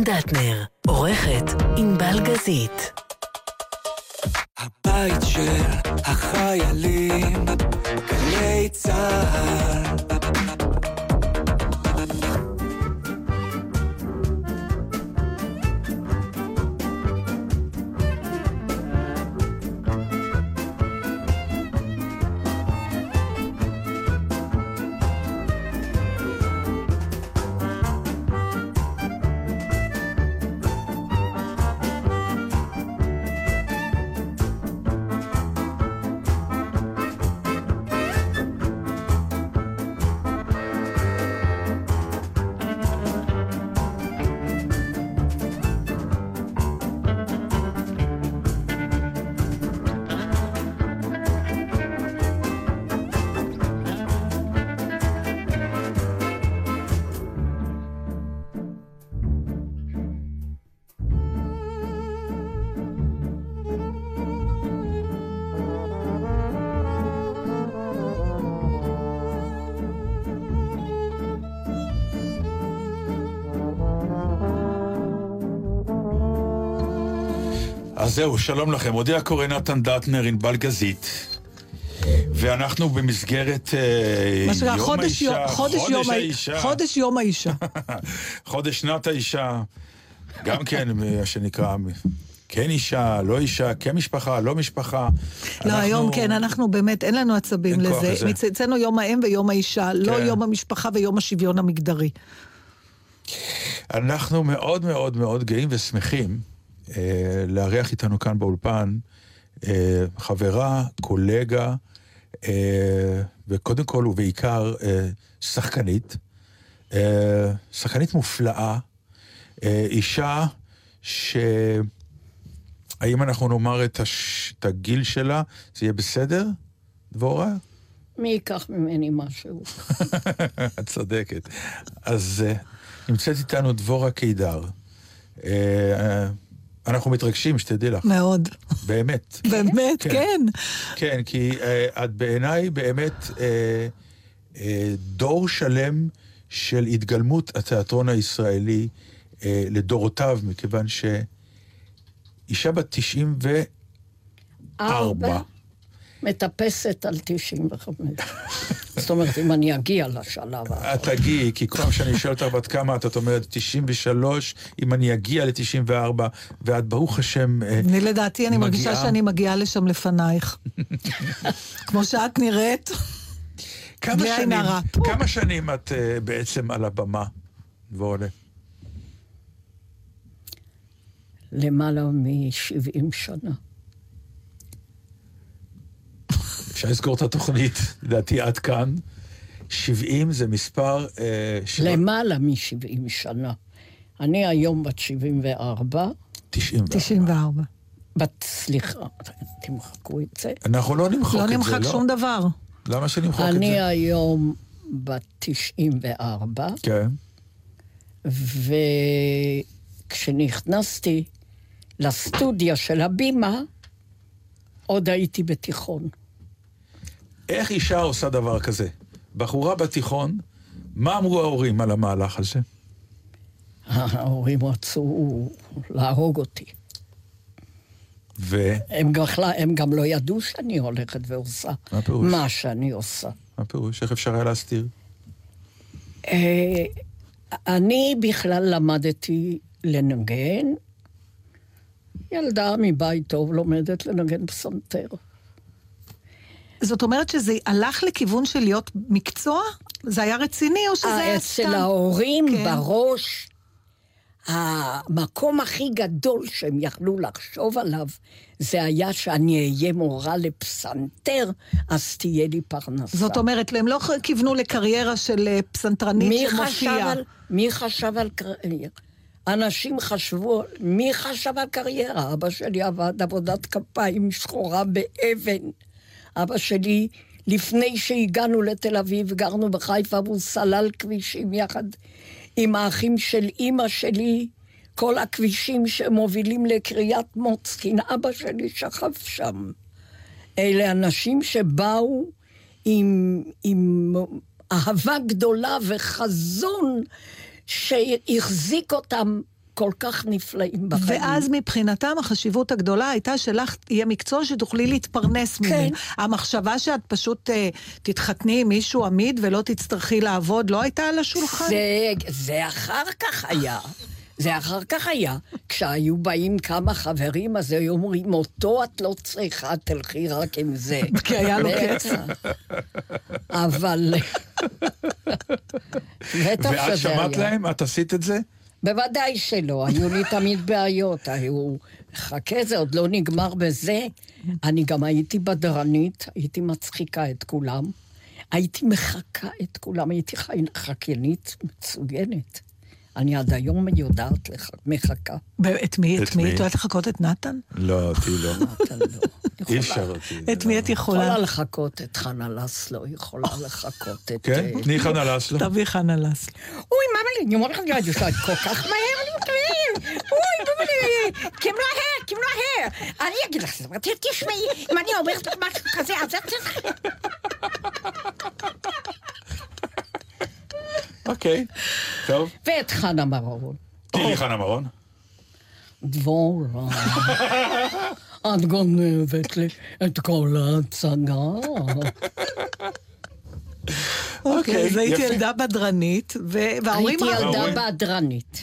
דטנר, עורכת ענבל גזית. הבית של החיילים, גלי צהל זהו, שלום לכם. מודיע קורא נתן דטנר, ענבל גזית. ואנחנו במסגרת uh, יום חודש האישה, חודש, חודש יום האישה. חודש יום האישה. חודש שנת האישה, גם כן, מה שנקרא, כן אישה, לא אישה, כן משפחה, לא משפחה. לא, אנחנו... היום כן, אנחנו באמת, אין לנו עצבים אין לזה. אצלנו יום האם ויום האישה, לא כן. לא יום המשפחה ויום השוויון המגדרי. אנחנו מאוד מאוד מאוד גאים ושמחים. אה, לארח איתנו כאן באולפן אה, חברה, קולגה, אה, וקודם כל ובעיקר שחקנית, שחקנית מופלאה, אישה ש... האם אנחנו נאמר את, הש... את הגיל שלה, זה יהיה בסדר, דבורה? מי ייקח ממני משהו? את צודקת. אז נמצאת איתנו דבורה קידר. אנחנו מתרגשים, שתדעי לך. מאוד. באמת. באמת, כן. כן, כן כי uh, את בעיניי באמת uh, uh, דור שלם של התגלמות התיאטרון הישראלי uh, לדורותיו, מכיוון שאישה בת 94. ארבע. מטפסת על 95. זאת אומרת, אם אני אגיע לשלב הזה. את תגיעי, כי כל פעם שאני שואל אותך בת כמה, את אומרת 93, אם אני אגיע ל-94, ואת ברוך השם מגיעה. אני לדעתי, אני מרגישה שאני מגיעה לשם לפנייך. כמו שאת נראית. כמה שנים, כמה שנים את uh, בעצם על הבמה, דבורלה? למעלה מ-70 שנה. אפשר לסגור את התוכנית, לדעתי עד כאן. 70 זה מספר... אה, שבע... למעלה מ-70 שנה. אני היום בת 74. 94. 94. בת, סליחה, תמחקו את זה. אנחנו לא נמחק לא את נמחק זה, לא. לא נמחק שום דבר. למה שנמחק את זה? אני היום בת 94. כן. וכשנכנסתי לסטודיה של הבימה, עוד הייתי בתיכון. איך אישה עושה דבר כזה? בחורה בתיכון, מה אמרו ההורים על המהלך הזה? ההורים רצו להרוג אותי. ו? הם, בכלל, הם גם לא ידעו שאני הולכת ועושה מה, פירוש? מה שאני עושה. מה פירוש? איך אפשר היה להסתיר? אה, אני בכלל למדתי לנגן. ילדה מבית טוב לומדת לנגן פסנתר. זאת אומרת שזה הלך לכיוון של להיות מקצוע? זה היה רציני או שזה היה סתם? אצל ההורים כן. בראש, המקום הכי גדול שהם יכלו לחשוב עליו, זה היה שאני אהיה מורה לפסנתר, אז תהיה לי פרנסה. זאת אומרת, הם לא כיוונו לקריירה של אה, פסנתרנית שמופיעה. מי חשב על קריירה? אנשים חשבו, מי חשב על קריירה? אבא שלי עבד עבודת כפיים שחורה באבן. אבא שלי, לפני שהגענו לתל אביב, גרנו בחיפה והוא סלל כבישים יחד עם האחים של אימא שלי, כל הכבישים שמובילים לקריית מוצקין, אבא שלי שכב שם. אלה אנשים שבאו עם, עם אהבה גדולה וחזון שהחזיק אותם כל כך נפלאים בחיים. ואז מבחינתם החשיבות הגדולה הייתה שלך יהיה מקצוע שתוכלי להתפרנס כן. ממנו. המחשבה שאת פשוט uh, תתחתני עם מישהו עמיד ולא תצטרכי לעבוד, לא הייתה על השולחן? זה, זה אחר כך היה. זה אחר כך היה. כשהיו באים כמה חברים, אז היו אומרים, אותו את לא צריכה, תלכי רק עם זה. כי היה לו. כסף. אבל... בטח ואת שזה שמעת היה. להם? את עשית את זה? בוודאי שלא, היו לי תמיד בעיות, היו... חכה, זה עוד לא נגמר בזה. אני גם הייתי בדרנית, הייתי מצחיקה את כולם. הייתי מחקה את כולם, הייתי חי- חקיינית מצוינת. אני עד היום יודעת לך, מחקה. את מי? את מי? את יודעת לחכות את נתן? לא, אותי לא. אתה לא. אי אפשר אותי. את מי את יכולה? יכולה לחכות את חנה לסלו, יכולה לחכות את... כן? אה, תני חנה לסלו. תביא חנה לסלו. אוי, מה לי, אני אומרת לך, אני יודעת כל כך מהר, אני מתכוון. אוי, מה לי, קיבלו ההר, קיבלו ההר. אני אגיד לך, תשמעי, אם אני אומרת לך משהו כזה, אז את צריכה... אוקיי, טוב. ואת חנה מרון. לי חנה מרון. דבורה, את גונבת לי את כל ההצגה. אוקיי, אז הייתי. ילדה בדרנית, וההורים... הייתי ילדה? בדרנית.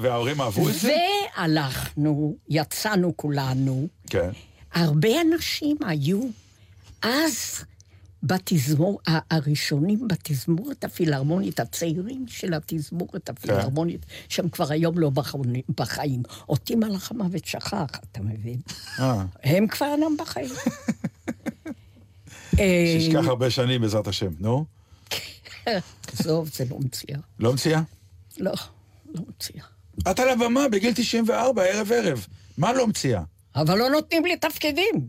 וההורים אהבו את זה? והלכנו, יצאנו כולנו. כן. הרבה אנשים היו אז בתזמור, הראשונים בתזמורת הפילהרמונית, הצעירים של התזמורת הפילהרמונית, שהם כבר היום לא בחיים. אותי מלאך המוות שכח, אתה מבין? אה, הם כבר אינם בחיים. אה, שישכח הרבה שנים בעזרת השם. נו, עזוב, זה לא מציאה. לא מציעה? לא, לא מציאה. את על הבמה בגיל 94, ערב ערב. מה לא מציעה? אבל לא נותנים לי תפקידים.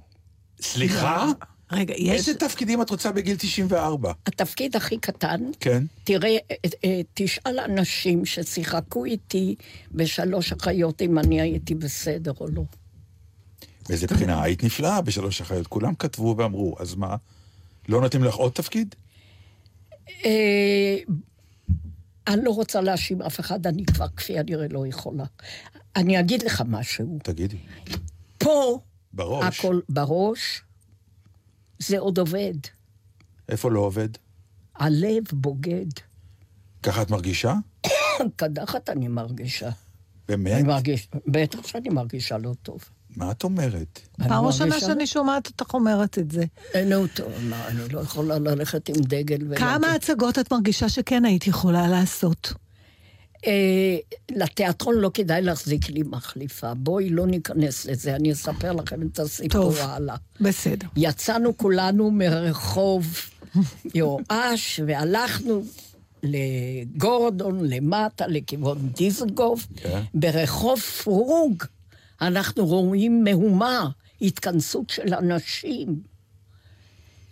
סליחה? רגע, יש... איזה תפקידים את רוצה בגיל 94? התפקיד הכי קטן, כן. תראה, אה, אה, תשאל אנשים ששיחקו איתי בשלוש אחיות אם אני הייתי בסדר או לא. באיזה בחינה? היית נפלאה בשלוש אחיות. כולם כתבו ואמרו, אז מה? לא נותנים לך עוד תפקיד? אה, אני לא רוצה להאשים אף אחד, אני כבר כפי הנראה לא יכולה. אני אגיד לך משהו. תגידי. פה, בראש. הכל בראש, זה עוד עובד. איפה לא עובד? הלב בוגד. ככה את מרגישה? קדחת אני מרגישה. באמת? אני מרגיש, בטח שאני מרגישה לא טוב. מה את אומרת? אני פעם ראשונה מרגישה- שאני שומעת אותך אומרת את זה. אה, נו, טוב, מה, אני לא יכולה ללכת עם דגל ולהגיד... כמה הצגות את מרגישה שכן היית יכולה לעשות? אה, לתיאטרון לא כדאי להחזיק לי מחליפה. בואי לא ניכנס לזה, אני אספר לכם את הסיפור טוב. הלאה. בסדר. יצאנו כולנו מרחוב יואש והלכנו לגורדון, למטה, לכיוון דיזנגוף. כן. ברחוב פרוג אנחנו רואים מהומה, התכנסות של אנשים.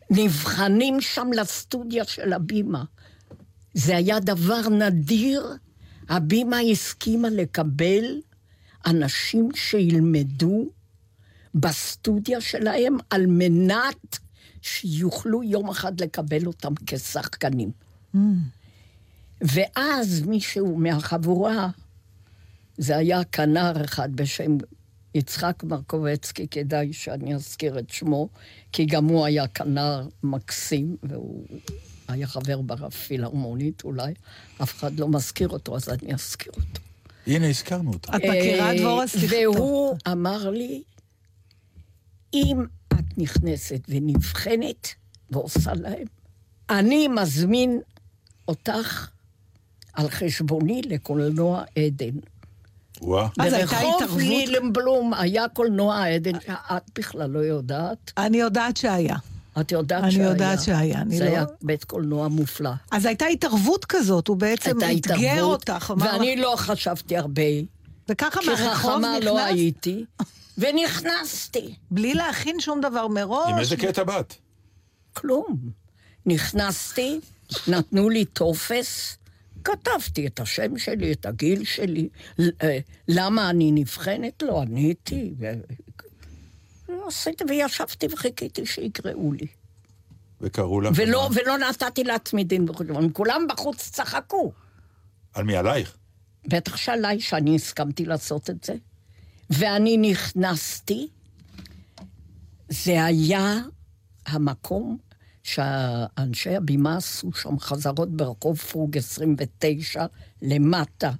נבחנים שם לסטודיה של הבימה. זה היה דבר נדיר. הבימה הסכימה לקבל אנשים שילמדו בסטודיה שלהם על מנת שיוכלו יום אחד לקבל אותם כשחקנים. ואז מישהו מהחבורה, זה היה כנר אחד בשם יצחק מרקובצקי, כדאי שאני אזכיר את שמו, כי גם הוא היה כנר מקסים, והוא היה חבר בפילהרמונית אולי. אף אחד לא מזכיר אותו, אז אני אזכיר אותו. הנה, הזכרנו אותה. את מכירה את דבורה? אה, סליחה. והוא אמר לי, אם את נכנסת ונבחנת ועושה להם, אני מזמין אותך על חשבוני לקולנוע עדן. וואה. אז הייתה ברחוב התערבות? לילנבלום היה קולנוע עדן, שאת בכלל לא יודעת. אני יודעת שהיה. את יודעת אני שהיה. יודעת שהיה, אני זה לא- היה בית קולנוע מופלא. אז הייתה התערבות כזאת, הוא בעצם אתגר אותך. אמר ואני לך- לא חשבתי הרבה, וככה כי מהרחוב חכמה לא נכנס, הייתי, ונכנסתי. בלי להכין שום דבר מראש. עם איזה קטע באת? כלום. נכנסתי, נתנו לי טופס, כתבתי את השם שלי, את הגיל שלי, אה, למה אני נבחנת, לא עניתי. עשיתי וישבתי וחיכיתי שיקראו לי. וקראו לך... ולא, ולא נתתי לעצמי דין וחשבון, כולם בחוץ צחקו. על מי, עלייך? בטח שעליי שאני הסכמתי לעשות את זה. ואני נכנסתי, זה היה המקום שאנשי הבימה עשו שם חזרות ברחוב פרוג 29 למטה,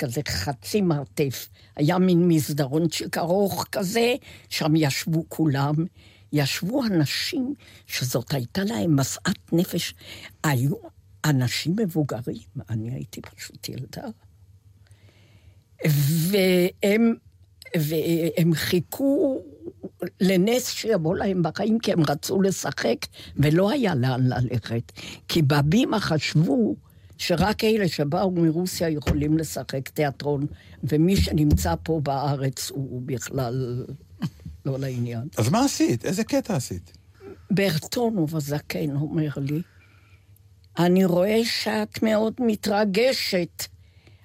כזה חצי מרתף. היה מין מסדרונצ'יק ארוך כזה, שם ישבו כולם. ישבו אנשים שזאת הייתה להם משאת נפש. היו אנשים מבוגרים, אני הייתי פשוט ילדה. והם, והם חיכו לנס שיבוא להם בחיים, כי הם רצו לשחק, ולא היה לאן ללכת. כי בבימה חשבו שרק אלה שבאו מרוסיה יכולים לשחק תיאטרון, ומי שנמצא פה בארץ הוא בכלל לא לעניין. אז מה עשית? איזה קטע עשית? ברטונוב הזקן אומר לי, אני רואה שאת מאוד מתרגשת.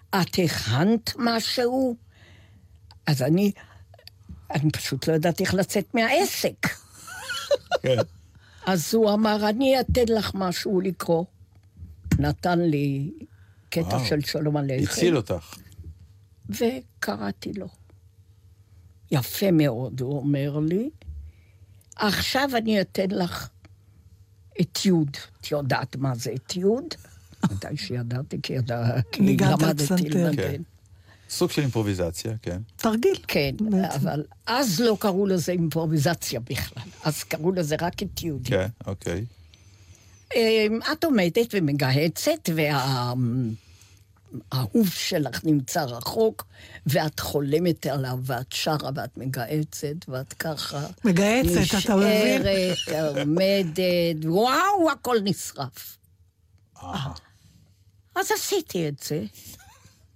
את הכנת משהו? אז אני, אני פשוט לא ידעתי איך לצאת מהעסק. כן. אז הוא אמר, אני אתן לך משהו לקרוא. נתן לי קטע וואו. של שלום עליכם. הציל אותך. וקראתי לו. יפה מאוד, הוא אומר לי. עכשיו אני אתן לך אתיוד. את יודעת מה זה אתיוד? ודאי שידעתי, כי למדתי לנגן. כן. סוג של אימפרוביזציה, כן. תרגיל. כן, אבל אז לא קראו לזה אימפרוביזציה בכלל, אז קראו לזה רק אתיוד. כן, אוקיי. אמ, את עומדת ומגהצת, וה... האהוב שלך נמצא רחוק, ואת חולמת עליו, ואת שרה, ואת מגהצת, ואת ככה... מגהצת, אתה מבין? נשארת, עומדת, וואו, הכל נשרף. אז עשיתי את זה.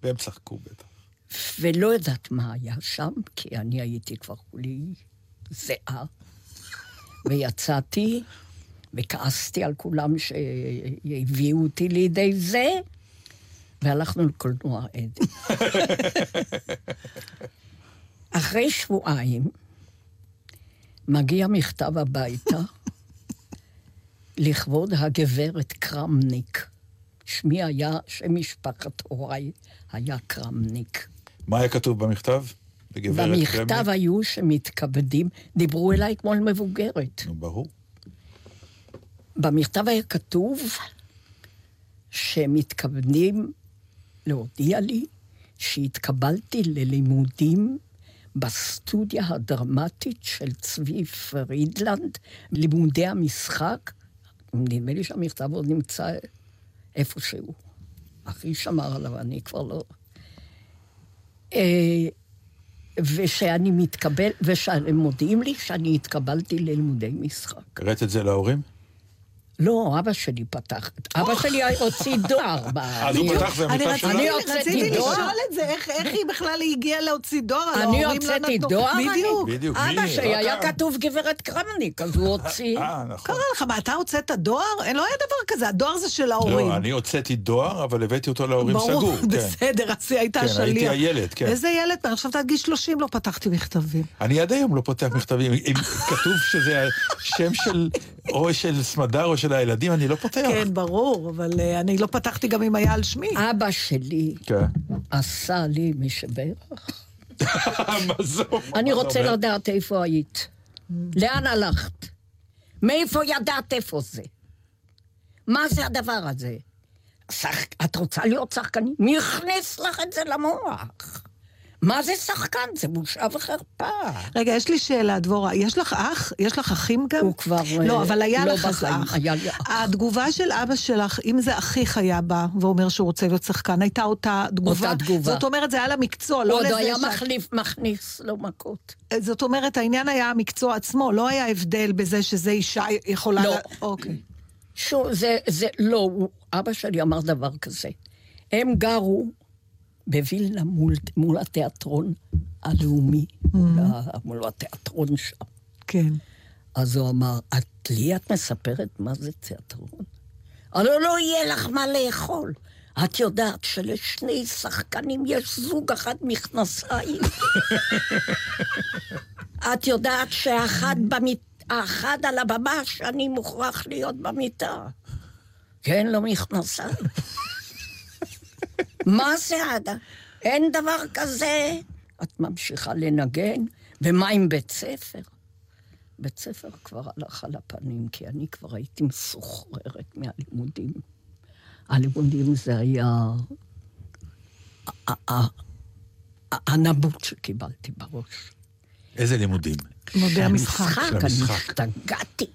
והם צחקו בטח. ולא יודעת מה היה שם, כי אני הייתי כבר כולי זהה. ויצאתי, וכעסתי על כולם שהביאו אותי לידי זה, והלכנו לקולנוע עד. אחרי שבועיים מגיע מכתב הביתה לכבוד הגברת קרמניק. שמי היה, שם משפחת הוריי היה קרמניק. מה היה כתוב במכתב? במכתב קרמניק? היו שמתכבדים, דיברו אליי כמו על מבוגרת. נו, ברור. במכתב היה כתוב שמתכוונים להודיע לי שהתקבלתי ללימודים בסטודיה הדרמטית של צבי פרידלנד, לימודי המשחק. נדמה לי שהמכתב עוד נמצא איפשהו. אחי שמר עליו, אני כבר לא... אה, ושאני מתקבל, ושהם מודיעים לי שאני התקבלתי ללימודי משחק. הראית את זה להורים? לא, אבא שלי פתח. אבא שלי הוציא דואר. אז הוא פתח והמיטה שלו? אני רציתי לשאול את זה, איך היא בכלל הגיעה להוציא דואר? אני הוצאתי דואר? בדיוק. אבא שלי היה כתוב גברת קרמניק, אז הוא הוציא. אה, נכון. קרה לך, מה, אתה הוצאת דואר? לא היה דבר כזה, הדואר זה של ההורים. לא, אני הוצאתי דואר, אבל הבאתי אותו להורים סגור. ברור, בסדר, אז היא הייתה שליח. כן, הייתי הילד, כן. איזה ילד? אני חושבת עד גיל 30 לא פתחתי מכתבים. אני עד היום לא פותח מכתבים. כתוב שזה השם של, או של סמדר או של הילדים אני לא פותח. כן, ברור, אבל uh, אני לא פתחתי גם אם היה על שמי. אבא שלי כן. עשה לי משבח. אני רוצה לדעת איפה היית. לאן הלכת? מאיפה ידעת איפה זה? מה זה הדבר הזה? שח... את רוצה להיות שחקנית? מי הכניס לך את זה למוח? מה זה שחקן? זה בושה וחרפה. רגע, יש לי שאלה, דבורה. יש לך אח? יש לך אחים גם? הוא כבר לא, אבל היה לא לך אח. היה לי אח. התגובה של אבא שלך, אם זה אחיך היה בא ואומר שהוא רוצה להיות שחקן, הייתה אותה תגובה? אותה תגובה. זאת אומרת, זה היה למקצוע, לא לזה ש... עוד היה מחליף, מכניס לו מכות. זאת אומרת, העניין היה המקצוע עצמו, לא היה הבדל בזה שזה אישה יכולה... לא. אוקיי. שוב, זה, זה, לא, אבא שלי אמר דבר כזה. הם גרו בווילנה מול, מול התיאטרון הלאומי, mm-hmm. מול התיאטרון שם. כן. אז הוא אמר, את לי את מספרת מה זה תיאטרון? הלוא לא יהיה לך מה לאכול. את יודעת שלשני שחקנים יש זוג אחד מכנסיים. את יודעת שאחד במית... האחד על הבמה שאני מוכרח להיות במיטה. כן, לא מכנסיים. מה זה? אין דבר כזה. את ממשיכה לנגן, ומה עם בית ספר? בית ספר כבר הלך על הפנים, כי אני כבר הייתי מסוחררת מהלימודים. הלימודים זה היה הנבוט שקיבלתי בראש. איזה לימודים? לימודי המשחק. אני השתגעתי.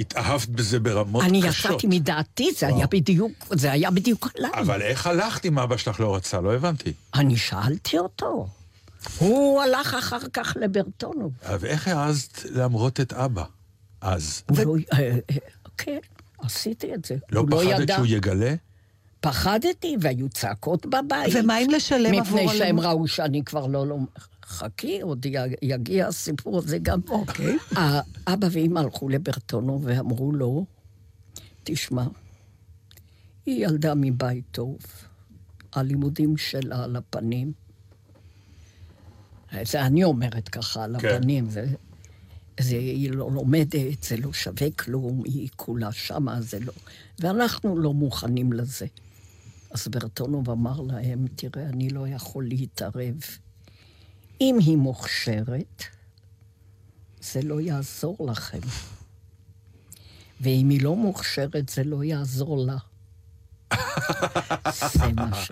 התאהבת בזה ברמות אני קשות. אני יצאתי מדעתי, זה היה בדיוק, זה היה בדיוק עליי. אבל איך הלכת אם אבא שלך לא רצה? לא הבנתי. אני שאלתי אותו. הוא הלך אחר כך לברטונוב. ואיך העזת להמרות את אבא אז? לא... אה, אה, כן, עשיתי את זה. לא, לא פחדת שהוא יגלה? פחדתי, והיו צעקות בבית. ומה אם לשלם עבור... מפני שהם ראו שאני כבר לא... לא... חכי, עוד יגיע הסיפור הזה גם. אוקיי. אבא ואמא הלכו לברטונו ואמרו לו, תשמע, היא ילדה מבית טוב, הלימודים שלה על הפנים. זה אני אומרת ככה, על כן. הפנים. זה, זה, היא לא לומדת, זה לא שווה כלום, היא כולה שמה, זה לא... ואנחנו לא מוכנים לזה. אז ברטונוב אמר להם, תראה, אני לא יכול להתערב. אם היא מוכשרת, זה לא יעזור לכם. ואם היא לא מוכשרת, זה לא יעזור לה. זה מה ש...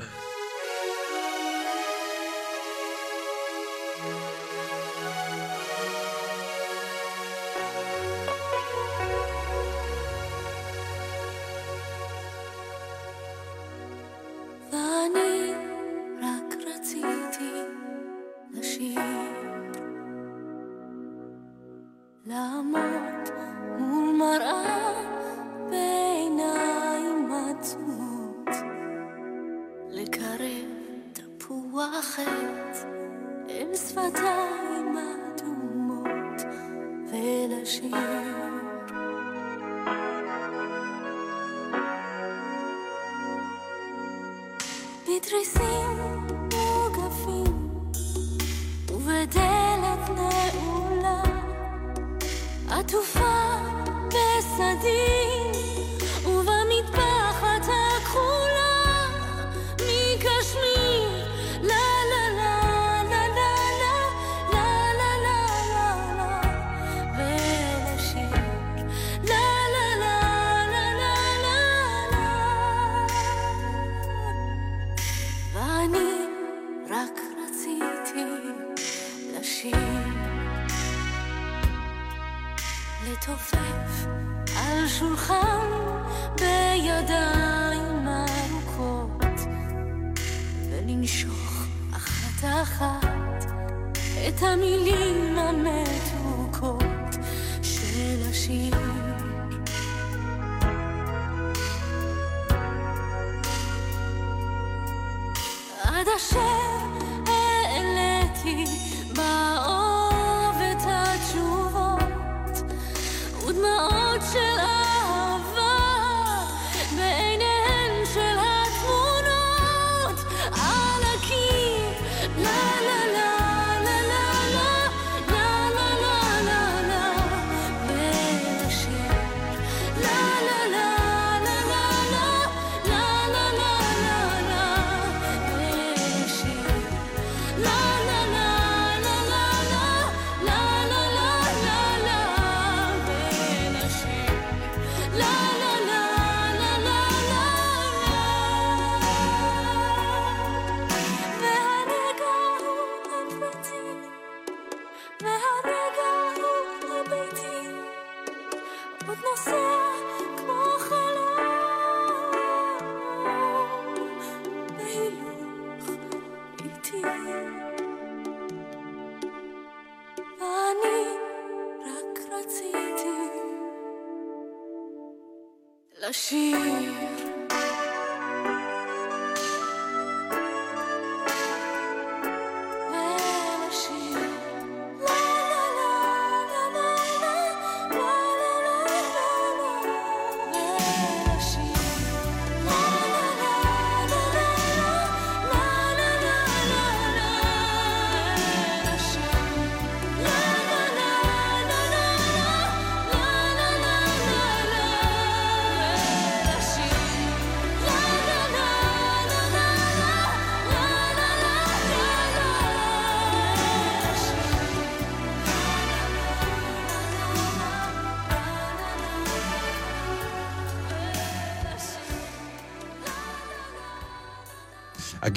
Taşır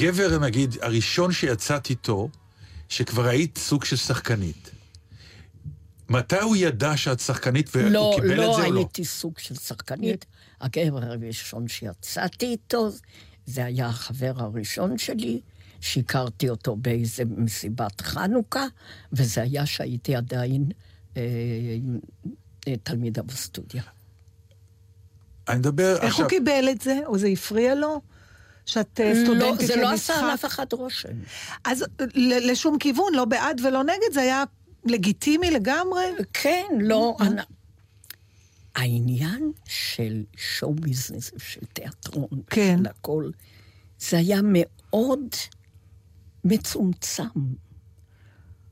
הגבר, נגיד, הראשון שיצאת איתו, שכבר היית סוג של שחקנית. מתי הוא ידע שאת שחקנית והוא לא, קיבל לא את זה או לא? לא הייתי סוג של שחקנית. הגבר הראשון שיצאתי איתו, זה היה החבר הראשון שלי, שהכרתי אותו באיזה מסיבת חנוכה, וזה היה שהייתי עדיין אה, תלמידה בסטודיה. אני מדבר איך עכשיו... הוא קיבל את זה? או זה הפריע לו? שאת אה, לא, סטודנטית זה לא עשה על למשחק? אף אחד רושם. אז ל- לשום כיוון, לא בעד ולא נגד, זה היה לגיטימי לגמרי? כן, לא... אני... העניין של שואו ביזנס, של תיאטרון, כן. של הכל, זה היה מאוד מצומצם.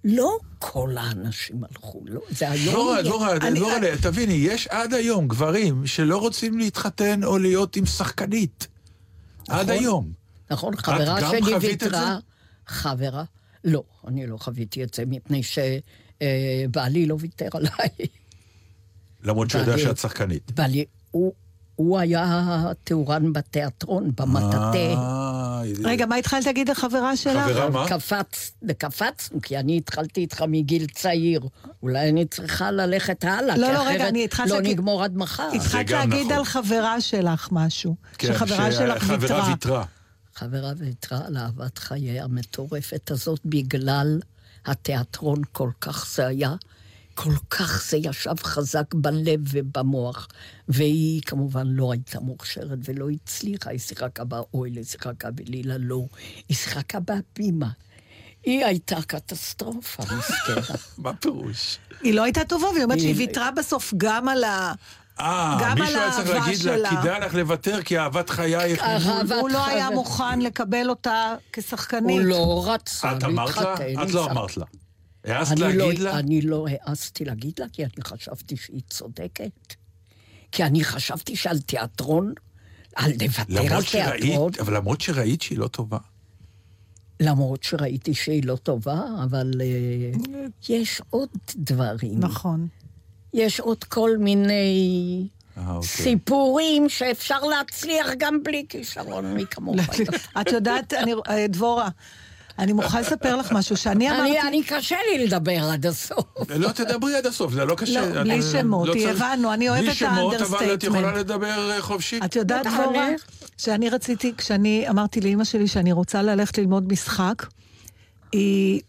לא כל האנשים הלכו, לא, זה היום... דבורה, דבורה, אני- דבורה, תביני, יש עד היום גברים שלא רוצים להתחתן או להיות עם שחקנית. עד היום. נכון, חברה שלי ויתרה, חברה, לא, אני לא חוויתי את זה, מפני שבעלי לא ויתר עליי. למרות שהוא יודע שאת שחקנית. בעלי, הוא, הוא היה תאורן בתיאטרון, במטאטה. אה, רגע, מה התחלת להגיד לחברה שלך? חברה מה? קפץ, וקפצנו, כי אני התחלתי איתך מגיל צעיר. אולי אני צריכה ללכת הלאה, לא, כי לא, רגע, אחרת אני התחלתי לא נגמור עד מחר. התחלת להגיד נכון. על חברה שלך משהו. כן, שחברה שלך. ויתרה. חברה ויתרה על אהבת חיי המטורפת הזאת בגלל התיאטרון כל כך זה היה, כל כך זה ישב חזק בלב ובמוח. והיא כמובן לא הייתה מוכשרת ולא הצליחה, היא שיחקה באויל, היא שיחקה בלילה לא, היא שיחקה בהבימה. היא הייתה קטסטרופה, מסכנה. מה פירוש? היא לא הייתה טובה, והיא אומרת שהיא היא- ויתרה בסוף גם על ה... אה, מישהו היה צריך להגיד לה. כדאי לך לוותר כי אהבת חייך... הוא לא היה. מוכן לקבל אותה כשחקנית. הוא לא רצה את אמרת לה? להתחתן. את לא אמרת לה. העזת אני להגיד לא, לה? אני לא העזתי להגיד לה, כי אני חשבתי שהיא צודקת. כי אני חשבתי שעל תיאטרון, על לוותר על תיאטרון, אבל למרות שראית שהיא לא טובה. למרות שראיתי שהיא לא טובה, אבל uh, יש עוד דברים. נכון. יש עוד כל מיני אה, אוקיי. סיפורים שאפשר להצליח גם בלי כישרון, מי כמוך. את יודעת, אני, אה, דבורה, אני מוכרחה לספר לך משהו, שאני אמרתי... אני, אני קשה לי לדבר עד הסוף. לא תדברי עד הסוף, זה לא קשה. לא, בלי שמות, לא צריך- הבנו, אני אוהבת את בלי שמות, אבל את ה understatement. יכולה לדבר אה, חופשי. את יודעת, דבורה, אני- שאני רציתי, כשאני אמרתי לאימא שלי שאני רוצה ללכת ללמוד משחק, היא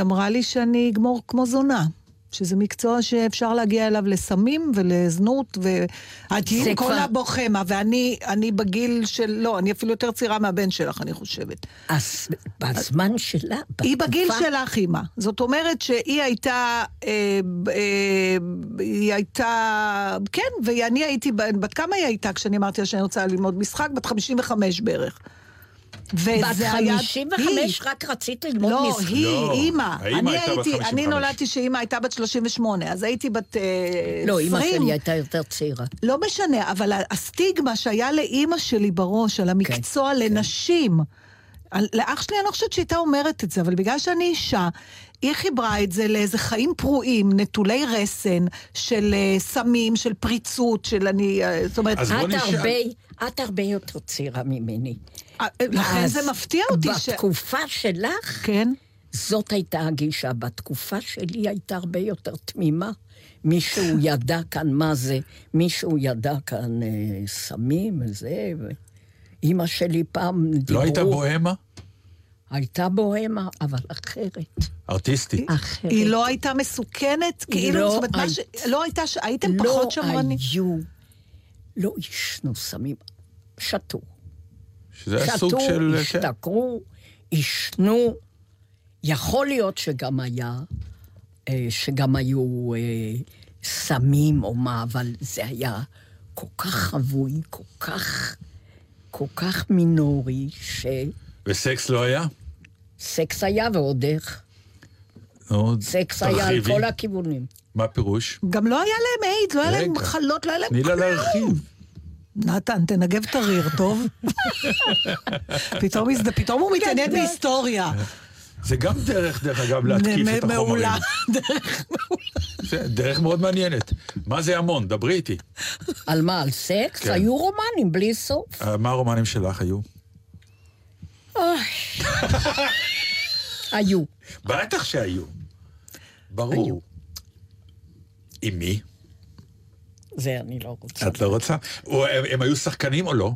אמרה לי שאני אגמור כמו זונה. שזה מקצוע שאפשר להגיע אליו לסמים ולזנות, ואת זה כל כבר- הבוכמה, ואני אני בגיל של... לא, אני אפילו יותר צעירה מהבן שלך, אני חושבת. אז בזמן שלה, היא בגיל בתקופה- שלך, אימא. זאת אומרת שהיא הייתה, אה, אה, היא הייתה, כן, ואני הייתי, בת כמה היא הייתה כשאני אמרתי לה שאני רוצה ללמוד משחק? בת 55 בערך. וזה בת היה... 55 היא. רק רצית ללמוד לא, משחק. היא, לא, אימא. האימא אני הייתה בת הייתי, 55. אני נולדתי שאימא הייתה בת 38, אז הייתי בת אה, 20. לא, אימא שלי הייתה יותר צעירה. לא משנה, אבל הסטיגמה שהיה לאימא שלי בראש על המקצוע כן, לנשים, על, לאח שלי אני לא חושבת שהייתה אומרת את זה, אבל בגלל שאני אישה, היא חיברה את זה לאיזה חיים פרועים, נטולי רסן, של uh, סמים, של פריצות, של אני... Uh, זאת אומרת, את נשאל. הרבה, את הרבה יותר צעירה ממני. אה, לכן אז זה מפתיע אותי ש... בתקופה שלך, כן? זאת הייתה הגישה. בתקופה שלי הייתה הרבה יותר תמימה. מישהו ידע כאן מה זה, מישהו ידע כאן אה, סמים וזה. ו... אימא שלי פעם דיברו... לא הייתה בוהמה? הייתה בוהמה, אבל אחרת. ארטיסטית. אחרת. היא לא הייתה מסוכנת? כאילו, לא זאת אומרת, מה ש... היית- לא הייתה... ש... הייתם לא פחות שמרנים? היו, לא עישנו סמים, שתו. שזה היה שתו, סוג של... כן. השתכרו, עישנו. יכול להיות שגם היה, אה, שגם היו אה, סמים או מה, אבל זה היה כל כך חבוי, כל כך, כל כך מינורי, וסקס לא היה? שסקס היה ועוד איך. נו, סקס היה על תרחיבי. כל הכיוונים. מה הפירוש? גם לא היה להם איידס, לא היה להם. מחלות, לא היה להם תני לה להרחיב. נתן, תנגב את הריר, טוב? פתאום, פתאום הוא מתעניין בהיסטוריה. זה גם דרך, דרך אגב, להתקיף את החומרים. מעולה. זה דרך מאוד מעניינת. מה זה המון? דברי איתי. על מה? על סקס? כן. היו רומנים בלי סוף. אה, מה הרומנים שלך היו? היו. בטח שהיו. ברור. היו. עם מי? זה אני לא רוצה. את לא רוצה? או הם, הם היו שחקנים או לא?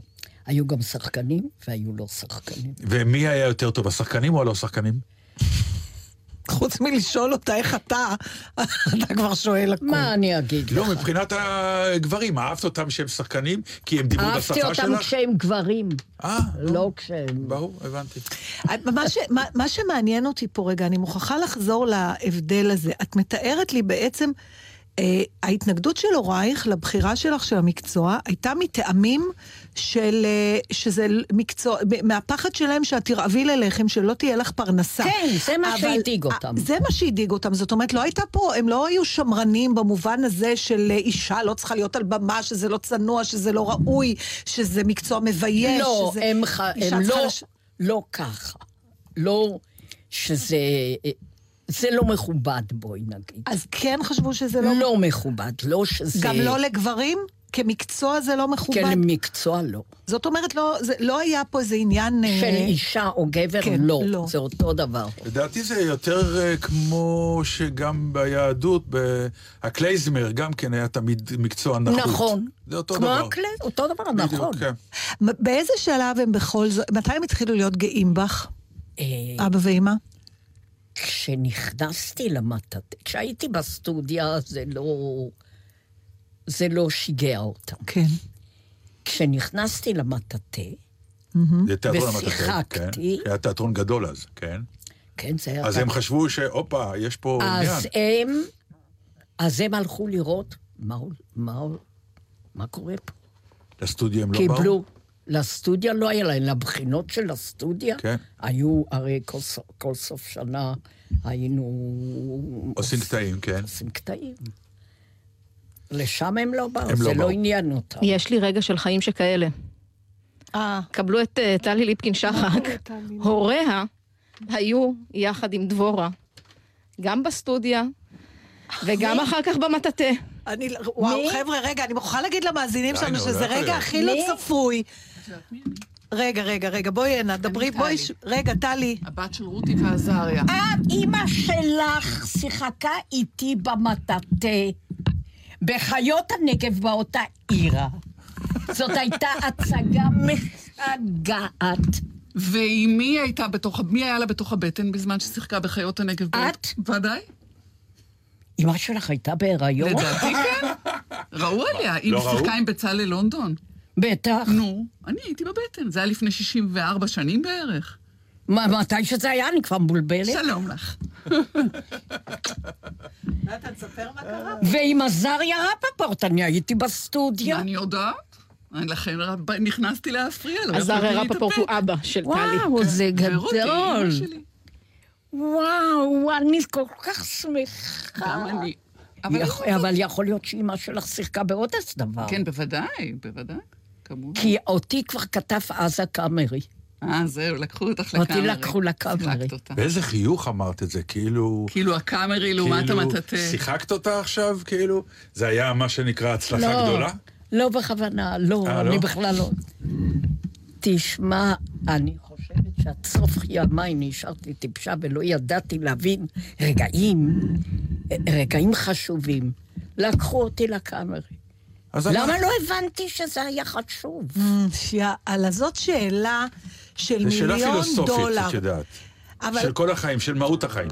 היו גם שחקנים והיו לא שחקנים. ומי היה יותר טוב, השחקנים או הלא שחקנים? חוץ מלשאול אותה איך אתה, אתה כבר שואל הכול. מה אני אגיד לך? לא, מבחינת הגברים, אהבת אותם שהם שחקנים? כי הם דיברו בשפה שלך? אהבתי אותם כשהם גברים, אה, לא כשהם... ברור, הבנתי. מה, ש, מה, מה שמעניין אותי פה רגע, אני מוכרחה לחזור להבדל הזה. את מתארת לי בעצם, ההתנגדות של הורייך לבחירה שלך של המקצוע הייתה מטעמים של, אה, שזה מקצוע, מהפחד שלהם שאת תרעבי ללחם, שלא תהיה לך פרנסה. כן, זה מה שהדאיג אה, אותם. זה מה שהדאיג אותם, זאת אומרת, לא הייתה פה, הם לא היו שמרנים במובן הזה של אה, אישה לא צריכה להיות על במה, שזה לא צנוע, שזה לא ראוי, שזה מקצוע מבייש. לא, שזה... הם, ח... הם לא, לש- לא ככה. לא שזה... זה לא מכובד, בואי נגיד. אז כן חשבו שזה לא... לא מכובד, לא שזה... גם לא לגברים? כמקצוע זה לא מכובד? כן, למקצוע לא. זאת אומרת, לא, זה, לא היה פה איזה עניין... אה, של אישה או גבר, כן, לא. לא. זה אותו דבר. לדעתי זה יותר אה, כמו שגם ביהדות, הקלייזמר גם כן היה תמיד מקצוע נחות. נכון. זה אותו כמו דבר. הכלי, אותו דבר, בדיוק, נכון. כן. באיזה שלב הם בכל זאת... מתי הם התחילו להיות גאים בך, אה, אבא ואימא? כשנכנסתי למטאטה, כשהייתי בסטודיה זה לא... זה לא שיגע אותם. כן. כשנכנסתי למטאטה, זה ושיחקתי. כן. היה תיאטרון גדול אז, כן. כן, זה היה... אז הם חשבו שהופה, יש פה עניין. אז הם, אז הם הלכו לראות מה, מה, מה קורה פה. לסטודיו הם לא באו? קיבלו, לסטודיה לא היה להם, לבחינות של הסטודיה, כן. היו, הרי כל, כל סוף שנה היינו... עושים קטעים, כן. עושים קטעים. לשם הם לא באו, הם זה לא לא. עניין אותם. יש לי רגע של חיים שכאלה. אה. קבלו את אה, טלי ליפקין שחק. הוריה היו יחד עם דבורה, גם בסטודיה וגם אחר כך במטאטה. אני, וואו, מי? חבר'ה, רגע, אני מוכרחה להגיד למאזינים שלנו נו, שזה לא רגע. הכי לא מי? צפוי. רגע, רגע, רגע, בואי הנה, דברי, בואי... רגע, טלי. הבת של רותי ועזריה. אימא שלך שיחקה איתי במטאטה, בחיות הנגב באותה עירה. זאת הייתה הצגה משגעת. ועם מי הייתה בתוך, מי היה לה בתוך הבטן בזמן ששיחקה בחיות הנגב? את? ודאי. אמא שלך הייתה בהיריון? לדעתי כן. ראו עליה. היא לא? שיחקה עם בצלאל לונדון. בטח. נו, אני הייתי בבטן. זה היה לפני 64 שנים בערך. מה, מתי שזה היה? אני כבר מבולבלת. שלום לך. נתן, תספר מה קרה. ועם עזריה רפפורט, אני הייתי בסטודיו. אני יודעת. אני לכן נכנסתי להפריע לו. הרי רפפורט הוא. אבא של טלי. וואו, זה ורותי, גדול. וואו, אני כל כך שמחה. גם אני. אבל יכול- אבל יכול להיות שאימא שלך שיחקה בעוד איזה דבר. כן, בוודאי, בוודאי. כמובן. כי אותי כבר כתב אז הקאמרי. אה, זהו, לקחו אותך אותי לקאמרי. לקחו לקאמרי. באיזה חיוך אמרת את זה, כאילו... כאילו הקאמרי לעומת כאילו, המטאטה. שיחקת אותה עכשיו, כאילו? זה היה מה שנקרא הצלחה לא, גדולה? לא בכוונה, לא, אה, אני לא? בכלל לא. תשמע, אני חושבת שעד סוף ימיי נשארתי טיפשה ולא ידעתי להבין רגעים, רגעים חשובים. לקחו אותי לקאמרי. למה לא הבנתי שזה היה חשוב? יאללה, זאת שאלה של זו שאלה מיליון פילוסופית, דולר. את יודעת. אבל של כל החיים, של מהות החיים.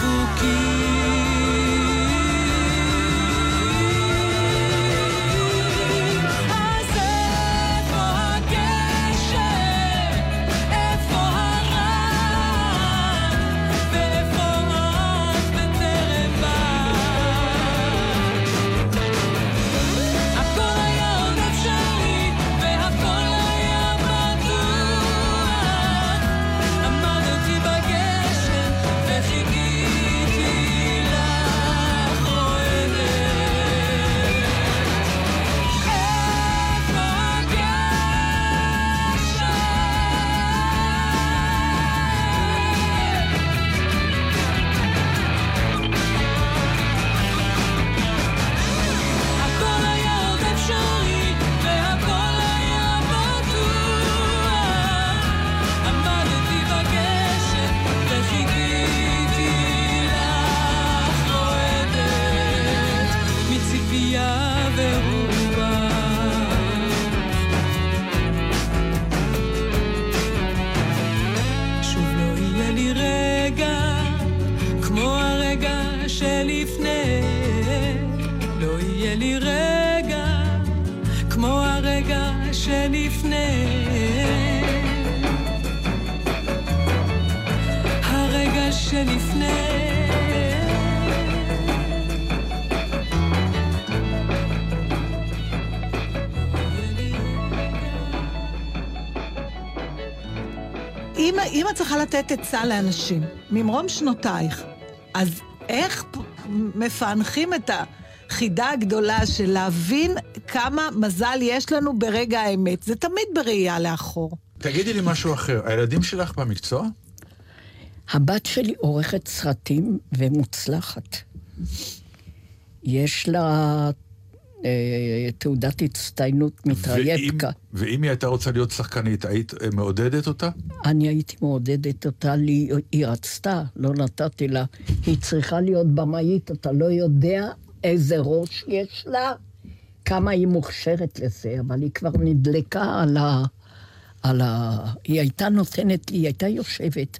vivo que אם, אם את צריכה לתת עצה לאנשים, ממרום שנותייך, אז איך מפענחים את החידה הגדולה של להבין כמה מזל יש לנו ברגע האמת? זה תמיד בראייה לאחור. תגידי לי משהו אחר, הילדים שלך במקצוע? הבת שלי עורכת סרטים ומוצלחת. יש לה תעודת הצטיינות מטרייבקה. ואם- ואם היא הייתה רוצה להיות שחקנית, היית אה, מעודדת אותה? אני הייתי מעודדת אותה, לי, היא רצתה, לא נתתי לה. היא צריכה להיות במאית, אתה לא יודע איזה ראש יש לה, כמה היא מוכשרת לזה, אבל היא כבר נדלקה על ה... על ה... היא הייתה נותנת לי, היא הייתה יושבת.